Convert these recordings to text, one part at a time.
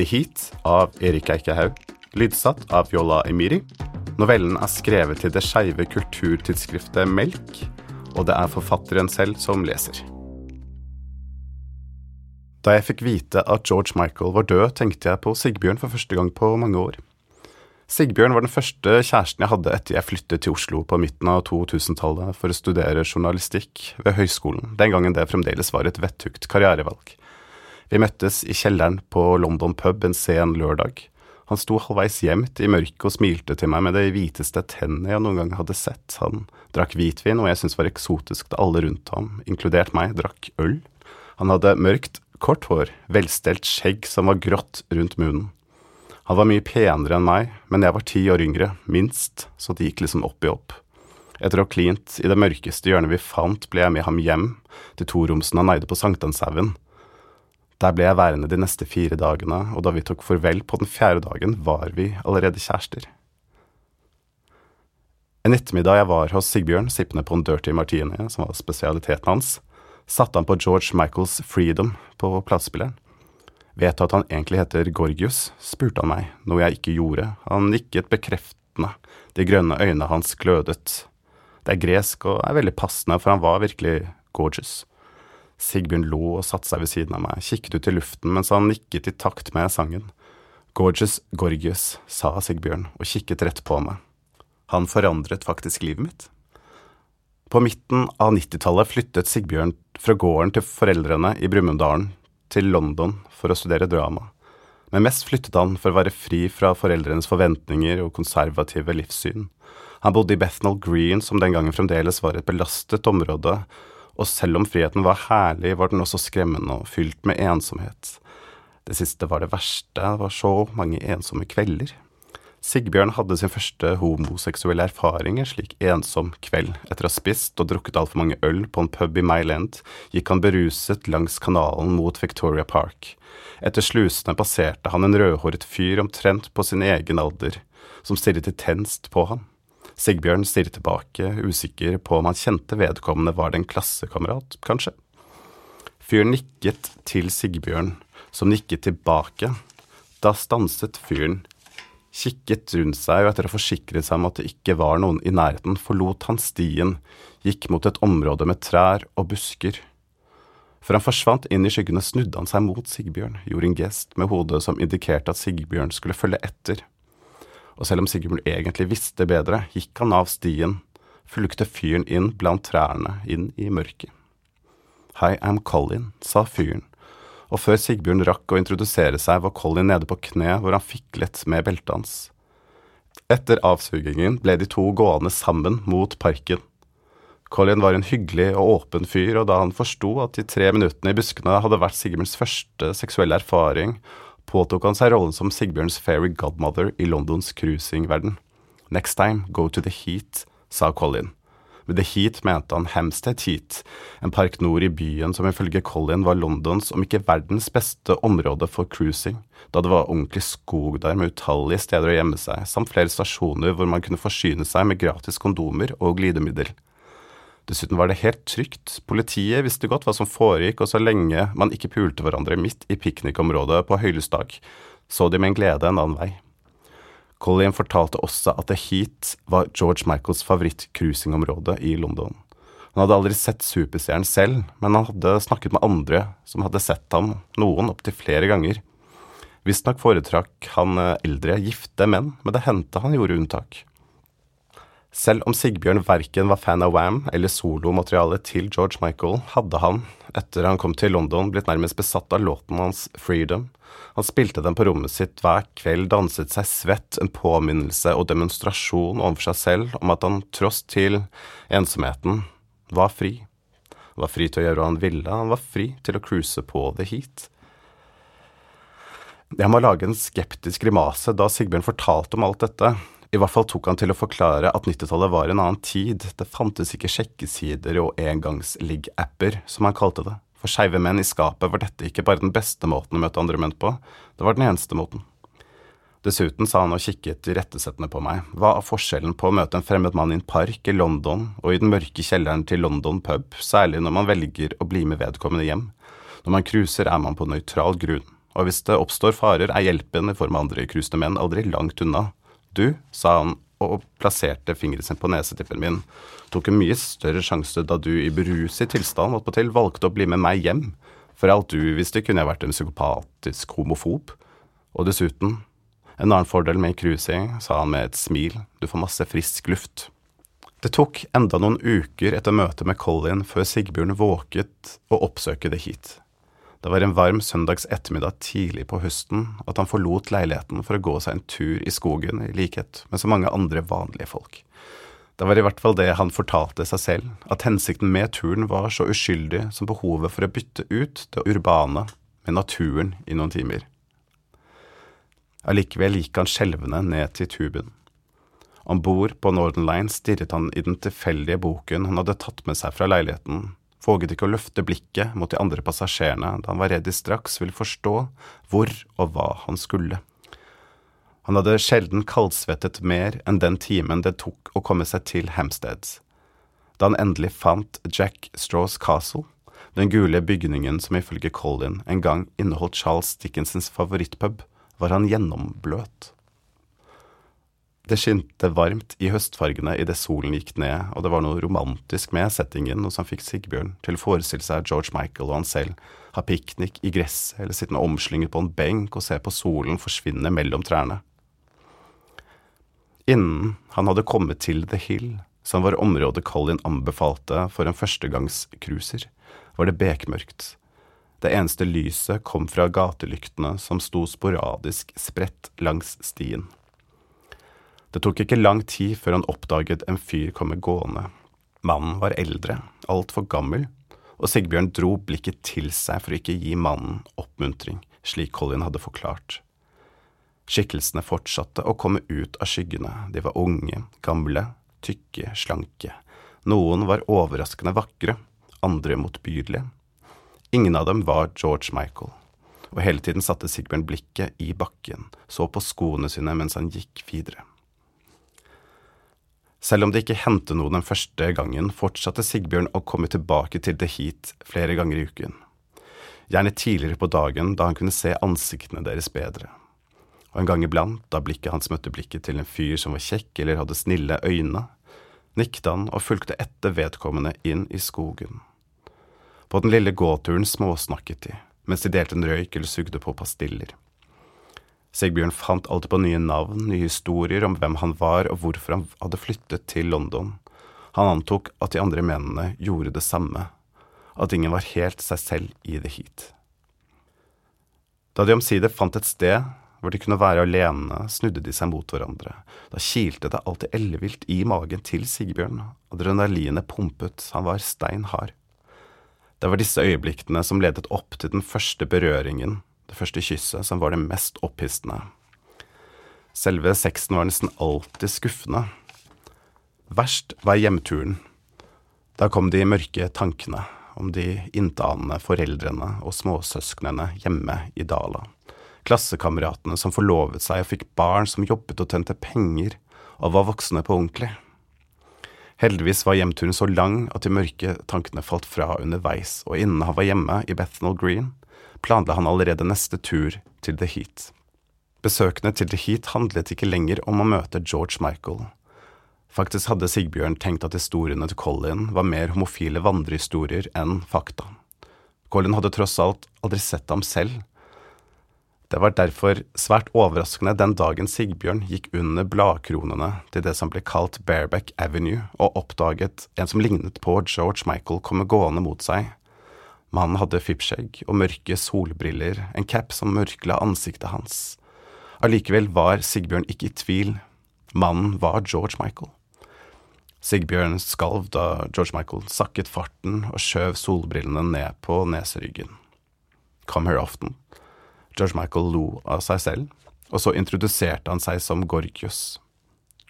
The Heat av Erik Eikehaug, lydsatt av Viola Emiri. Novellen er skrevet til det skeive kulturtidsskriftet Melk, og det er forfatteren selv som leser. Da jeg fikk vite at George Michael var død, tenkte jeg på Sigbjørn for første gang på mange år. Sigbjørn var den første kjæresten jeg hadde etter jeg flyttet til Oslo på midten av 2000-tallet for å studere journalistikk ved høyskolen, den gangen det fremdeles var et vettugt karrierevalg. Vi møttes i kjelleren på London pub en sen lørdag. Han sto halvveis gjemt i mørket og smilte til meg med de hviteste tennene jeg noen gang hadde sett. Han drakk hvitvin, og jeg syntes var eksotisk da alle rundt ham, inkludert meg, drakk øl. Han hadde mørkt, kort hår, velstelt skjegg som var grått rundt munnen. Han var mye penere enn meg, men jeg var ti år yngre, minst, så det gikk liksom opp i opp. Etter å ha klint i det mørkeste hjørnet vi fant, ble jeg med ham hjem til toromsen han eide på Sankthanshaugen. Der ble jeg værende de neste fire dagene, og da vi tok farvel på den fjerde dagen, var vi allerede kjærester. En ettermiddag jeg var hos Sigbjørn, sippende på en dirty martini, som var spesialiteten hans, satte han på George Michaels Freedom på platespilleren. Vet du at han egentlig heter Gorgius? spurte han meg, noe jeg ikke gjorde. Han nikket bekreftende, de grønne øynene hans glødet. Det er gresk og er veldig passende, for han var virkelig gorgeous. Sigbjørn lo og satte seg ved siden av meg, kikket ut i luften mens han nikket i takt med sangen. Gorgeous Gorgius, sa Sigbjørn og kikket rett på meg. Han forandret faktisk livet mitt. På midten av 90-tallet flyttet Sigbjørn fra gården til foreldrene i Brumunddalen til London for å studere drama, men mest flyttet han for å være fri fra foreldrenes forventninger og konservative livssyn. Han bodde i Bethnal Green, som den gangen fremdeles var et belastet område, og selv om friheten var herlig, var den også skremmende og fylt med ensomhet. Det siste var det verste, det var så mange ensomme kvelder. Sigbjørn hadde sin første homoseksuelle erfaring en slik ensom kveld. Etter å ha spist og drukket altfor mange øl på en pub i Mile gikk han beruset langs kanalen mot Victoria Park. Etter slusene passerte han en rødhåret fyr omtrent på sin egen alder, som stirret intenst på ham. Sigbjørn stirret tilbake, usikker på om han kjente vedkommende var det en klassekamerat, kanskje. Fyren nikket til Sigbjørn, som nikket tilbake. Da stanset fyren, kikket rundt seg, og etter å forsikre seg om at det ikke var noen i nærheten, forlot han stien, gikk mot et område med trær og busker. Før han forsvant inn i skyggene, snudde han seg mot Sigbjørn, gjorde en gest med hodet som indikerte at Sigbjørn skulle følge etter og selv om Sigurd egentlig visste bedre, gikk han av stien, fulgte fyren inn blant trærne, inn i mørket. Hi, I'm Colin, sa fyren, og før Sigbjørn rakk å introdusere seg, var Colin nede på kne hvor han fiklet med beltet hans. Etter avsugingen ble de to gående sammen mot parken. Colin var en hyggelig og åpen fyr, og da han forsto at de tre minuttene i buskene hadde vært Sigbjørns første seksuelle erfaring, påtok han seg rollen som Sigbjørns fairy godmother i Londons cruisingverden. Next time, go to the heat, sa Colin. Med The Heat mente han Hampstead Heat, en park nord i byen som ifølge Colin var Londons, om ikke verdens beste område for cruising, da det var ordentlig skog der med utallige steder å gjemme seg, samt flere stasjoner hvor man kunne forsyne seg med gratis kondomer og glidemiddel. Dessuten var det helt trygt. Politiet visste godt hva som foregikk, og så lenge man ikke pulte hverandre midt i piknikområdet på høylysdag, så de med en glede en annen vei. Colin fortalte også at The Heat var George Michaels favoritt-cruisingområde i London. Han hadde aldri sett superstjernen selv, men han hadde snakket med andre som hadde sett ham, noen opptil flere ganger. Visstnok foretrakk han eh, eldre, gifte menn, men det hendte han gjorde unntak. Selv om Sigbjørn verken var fan av Wam eller solomaterialet til George Michael, hadde han, etter han kom til London, blitt nærmest besatt av låten hans Freedom. Han spilte den på rommet sitt hver kveld, danset seg svett, en påminnelse og demonstrasjon overfor seg selv om at han tross til ensomheten var fri. Han var fri til å gjøre hva han ville, han var fri til å cruise på The Heat. Jeg må lage en skeptisk grimase da Sigbjørn fortalte om alt dette. I hvert fall tok han til å forklare at 90-tallet var en annen tid. Det fantes ikke sjekkesider og engangsligg-apper, som han kalte det. For skeive menn i skapet var dette ikke bare den beste måten å møte andre menn på, det var den eneste måten. Dessuten sa han og kikket irettesettende på meg, hva er forskjellen på å møte en fremmed mann i en park i London og i den mørke kjelleren til London pub, særlig når man velger å bli med vedkommende hjem. Når man cruiser er man på nøytral grunn, og hvis det oppstår farer, er hjelpen i form av andre cruisende menn aldri langt unna. Du, sa han og plasserte fingeren sin på nesetippen min, tok en mye større sjanse da du i beruset tilstand attpåtil valgte å bli med meg hjem. For alt du visste, kunne jeg vært en psykopatisk homofob. Og dessuten, en annen fordel med cruising, sa han med et smil, du får masse frisk luft. Det tok enda noen uker etter møtet med Colin før Sigbjørn våket å oppsøke det hit. Det var en varm søndags ettermiddag tidlig på høsten at han forlot leiligheten for å gå seg en tur i skogen, i likhet med så mange andre vanlige folk. Det var i hvert fall det han fortalte seg selv, at hensikten med turen var så uskyldig som behovet for å bytte ut det urbane med naturen i noen timer. Allikevel gikk han skjelvende ned til tuben. Om bord på Northern Line stirret han i den tilfeldige boken han hadde tatt med seg fra leiligheten, våget ikke å løfte blikket mot de andre passasjerene da han var redd de straks ville forstå hvor og hva han skulle. Han hadde sjelden kaldsvettet mer enn den timen det tok å komme seg til Hampsteads. Da han endelig fant Jack Straws Castle, den gule bygningen som ifølge Colin en gang inneholdt Charles Dickensens favorittpub, var han gjennombløt. Det skinte varmt i høstfargene idet solen gikk ned, og det var noe romantisk med settingen, noe som fikk Sigbjørn til å forestille seg George Michael og han selv ha piknik i gresset eller sittende omslynget på en benk og se på solen forsvinne mellom trærne. Innen han hadde kommet til The Hill, som var området Colin anbefalte for en førstegangscruiser, var det bekmørkt. Det eneste lyset kom fra gatelyktene som sto sporadisk spredt langs stien. Det tok ikke lang tid før han oppdaget en fyr komme gående. Mannen var eldre, altfor gammel, og Sigbjørn dro blikket til seg for å ikke gi mannen oppmuntring, slik Colin hadde forklart. Skikkelsene fortsatte å komme ut av skyggene, de var unge, gamle, tykke, slanke. Noen var overraskende vakre, andre motbydelige. Ingen av dem var George Michael, og hele tiden satte Sigbjørn blikket i bakken, så på skoene sine mens han gikk videre. Selv om det ikke hendte noe den første gangen, fortsatte Sigbjørn å komme tilbake til The Heat flere ganger i uken. Gjerne tidligere på dagen, da han kunne se ansiktene deres bedre. Og en gang iblant, da blikket hans møtte blikket til en fyr som var kjekk eller hadde snille øyne, nikket han og fulgte etter vedkommende inn i skogen. På den lille gåturen småsnakket de, mens de delte en røyk eller sugde på pastiller. Sigbjørn fant alltid på nye navn, nye historier om hvem han var og hvorfor han hadde flyttet til London. Han antok at de andre mennene gjorde det samme, at ingen var helt seg selv i det hit. Da de omsider fant et sted hvor de kunne være alene, snudde de seg mot hverandre. Da kilte det alltid ellevilt i magen til Sigbjørn, adrenalinet pumpet, han var stein hard. Det var disse øyeblikkene som ledet opp til den første berøringen det første kysset, som var det mest opphissende. Selve sexen var nesten alltid skuffende. Verst var hjemturen. Da kom de mørke tankene om de intetanende foreldrene og småsøsknene hjemme i Dala. Klassekameratene som forlovet seg og fikk barn som jobbet og tjente penger og var voksne på ordentlig. Heldigvis var hjemturen så lang at de mørke tankene falt fra underveis, og innen han var hjemme i Bethnal Green, planla han allerede neste tur til The Heat. Besøkene til The Heat handlet ikke lenger om å møte George Michael. Faktisk hadde Sigbjørn tenkt at historiene til Colin var mer homofile vandrehistorier enn fakta. Colin hadde tross alt aldri sett ham selv. Det var derfor svært overraskende den dagen Sigbjørn gikk under bladkronene til det som ble kalt Bareback Avenue, og oppdaget en som lignet på George Michael komme gående mot seg Mannen hadde fippskjegg og mørke solbriller, en cap som mørkla ansiktet hans. Allikevel var Sigbjørn ikke i tvil. Mannen var George Michael. Sigbjørn skalv da George Michael sakket farten og skjøv solbrillene ned på neseryggen. Come here often. George Michael lo av seg selv, og så introduserte han seg som Gorgius.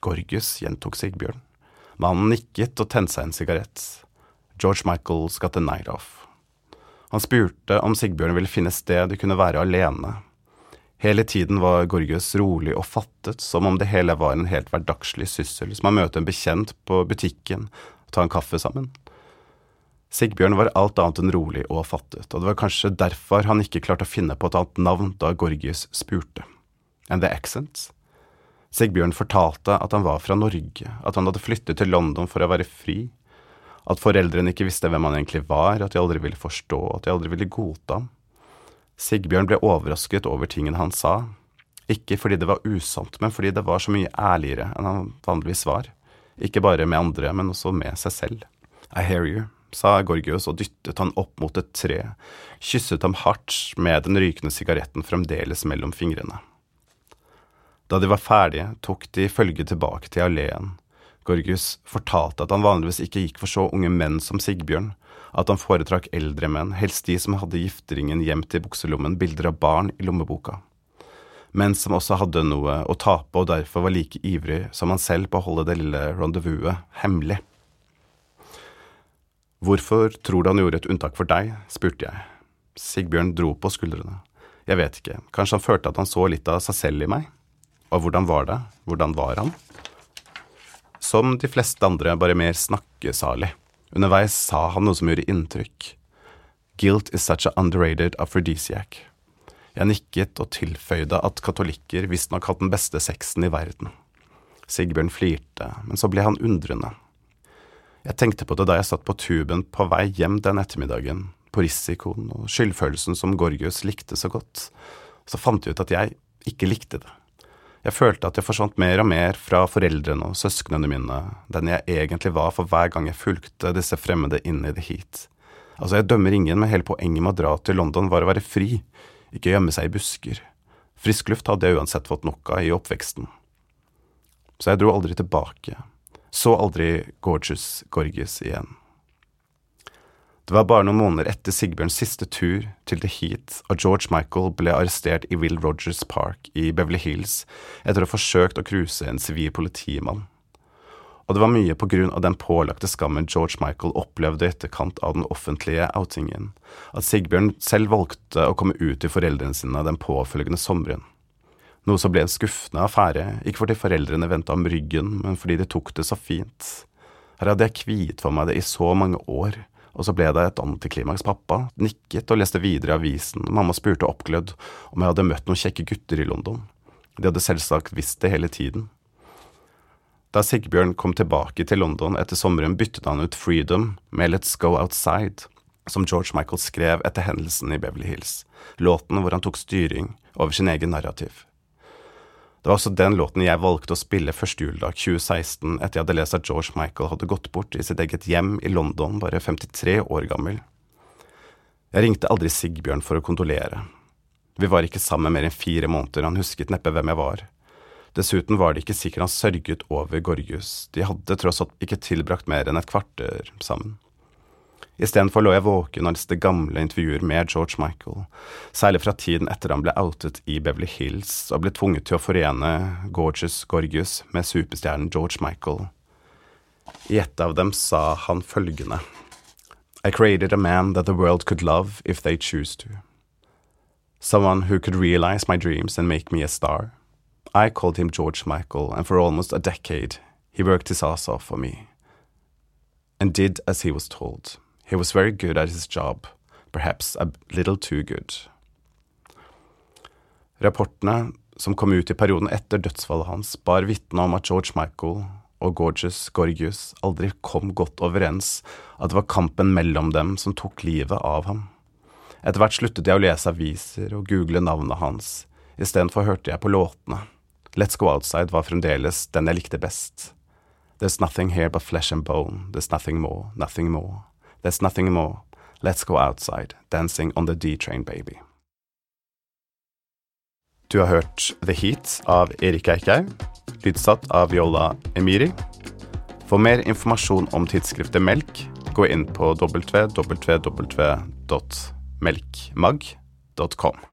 Gorgius, gjentok Sigbjørn. Mannen nikket og tente seg en sigarett. George Michael got the night off. Han spurte om Sigbjørn ville finne sted de kunne være alene. Hele tiden var Gorgius rolig og fattet, som om det hele var en helt hverdagslig syssel, som å møte en bekjent på butikken og ta en kaffe sammen. Sigbjørn var alt annet enn rolig og fattet, og det var kanskje derfor han ikke klarte å finne på et annet navn da Gorgius spurte. And the accents? Sigbjørn fortalte at han var fra Norge, at han hadde flyttet til London for å være fri, at foreldrene ikke visste hvem han egentlig var, at de aldri ville forstå, at de aldri ville godta ham. Sigbjørn ble overrasket over tingene han sa, ikke fordi det var usant, men fordi det var så mye ærligere enn han vanligvis var, ikke bare med andre, men også med seg selv. I hear you, sa Gorgios og dyttet han opp mot et tre, kysset ham hardt med den rykende sigaretten fremdeles mellom fingrene. Da de var ferdige, tok de følget tilbake til alleen. Gorgius fortalte at han vanligvis ikke gikk for så unge menn som Sigbjørn, at han foretrakk eldre menn, helst de som hadde gifteringen gjemt i bukselommen bilder av barn i lommeboka, Menn som også hadde noe å tape og derfor var like ivrig som han selv på å holde det lille rendezvouset hemmelig. Hvorfor tror du han gjorde et unntak for deg? spurte jeg. Sigbjørn dro på skuldrene. Jeg vet ikke, kanskje han følte at han så litt av seg selv i meg? Og hvordan var det? Hvordan var han? Som de fleste andre, bare mer snakkesalig. Underveis sa han noe som gjorde inntrykk. Guilt is such a underrated aphrodisiac. Jeg nikket og tilføyde at katolikker visstnok hadde den beste sexen i verden. Sigbjørn flirte, men så ble han undrende. Jeg tenkte på det da jeg satt på tuben på vei hjem den ettermiddagen, på risikoen og skyldfølelsen som Gorgius likte så godt. Så fant jeg ut at jeg ikke likte det. Jeg følte at jeg forsvant mer og mer fra foreldrene og søsknene mine, den jeg egentlig var for hver gang jeg fulgte disse fremmede inn i det heat. Altså, jeg dømmer ingen, men hele poenget med å dra til London var å være fri, ikke gjemme seg i busker. Frisk luft hadde jeg uansett fått nok av i oppveksten. Så jeg dro aldri tilbake så aldri Gorgeous Gorgius igjen. Det var bare noen måneder etter Sigbjørns siste tur til The Heat og George Michael ble arrestert i Will Rogers Park i Beverly Hills etter å ha forsøkt å cruise en sivil politimann. Og det var mye på grunn av den pålagte skammen George Michael opplevde i etterkant av den offentlige outingen, at Sigbjørn selv valgte å komme ut til foreldrene sine den påfølgende sommeren noe som ble en skuffende affære, ikke fordi foreldrene vendte om ryggen, men fordi de tok det så fint. Her hadde jeg kviet for meg det i så mange år, og så ble det et antiklimaks. Pappa nikket og leste videre i avisen, mamma spurte oppglødd om jeg hadde møtt noen kjekke gutter i London. De hadde selvsagt visst det hele tiden. Da Sigbjørn kom tilbake til London etter sommeren, byttet han ut Freedom med Let's Go Outside, som George Michael skrev etter hendelsen i Beverly Hills, låten hvor han tok styring over sin egen narrativ. Det var også den låten jeg valgte å spille første juledag 2016 etter jeg hadde lest at George Michael hadde gått bort i sitt eget hjem i London, bare 53 år gammel. Jeg ringte aldri Sigbjørn for å kondolere. Vi var ikke sammen mer enn fire måneder, han husket neppe hvem jeg var. Dessuten var det ikke sikkert han sørget over Gorgius, de hadde tross alt ikke tilbrakt mer enn et kvarter sammen. Istedenfor lå jeg våken og leste gamle intervjuer med George Michael, særlig fra tiden etter han ble outet i Beverly Hills og ble tvunget til å forene Gorgeous Gorgius med superstjernen George Michael. I et av dem sa han følgende I created a man that the world could love if they choose to. Someone who could realize my dreams and make me a star. I called him George Michael, and for almost a decade he worked his ass off for me and did as he was told. He was very good at his job, perhaps a little too good. Rapportene som kom ut i perioden etter dødsfallet hans, bar vitne om at George Michael og Gorgeous Gorgius aldri kom godt overens, at det var kampen mellom dem som tok livet av ham. Etter hvert sluttet jeg å lese aviser og google navnet hans, istedenfor hørte jeg på låtene. Let's Go Outside var fremdeles den jeg likte best. There's nothing here but flesh and bone, there's nothing more, nothing more. There's nothing more. Let's go outside, dancing on the D-train, baby. Du har hørt The Heat av Erik Eikhaug, lydsatt av Viola Emiri. For mer informasjon om tidsskriftet Melk, gå inn på www.melkmag.com.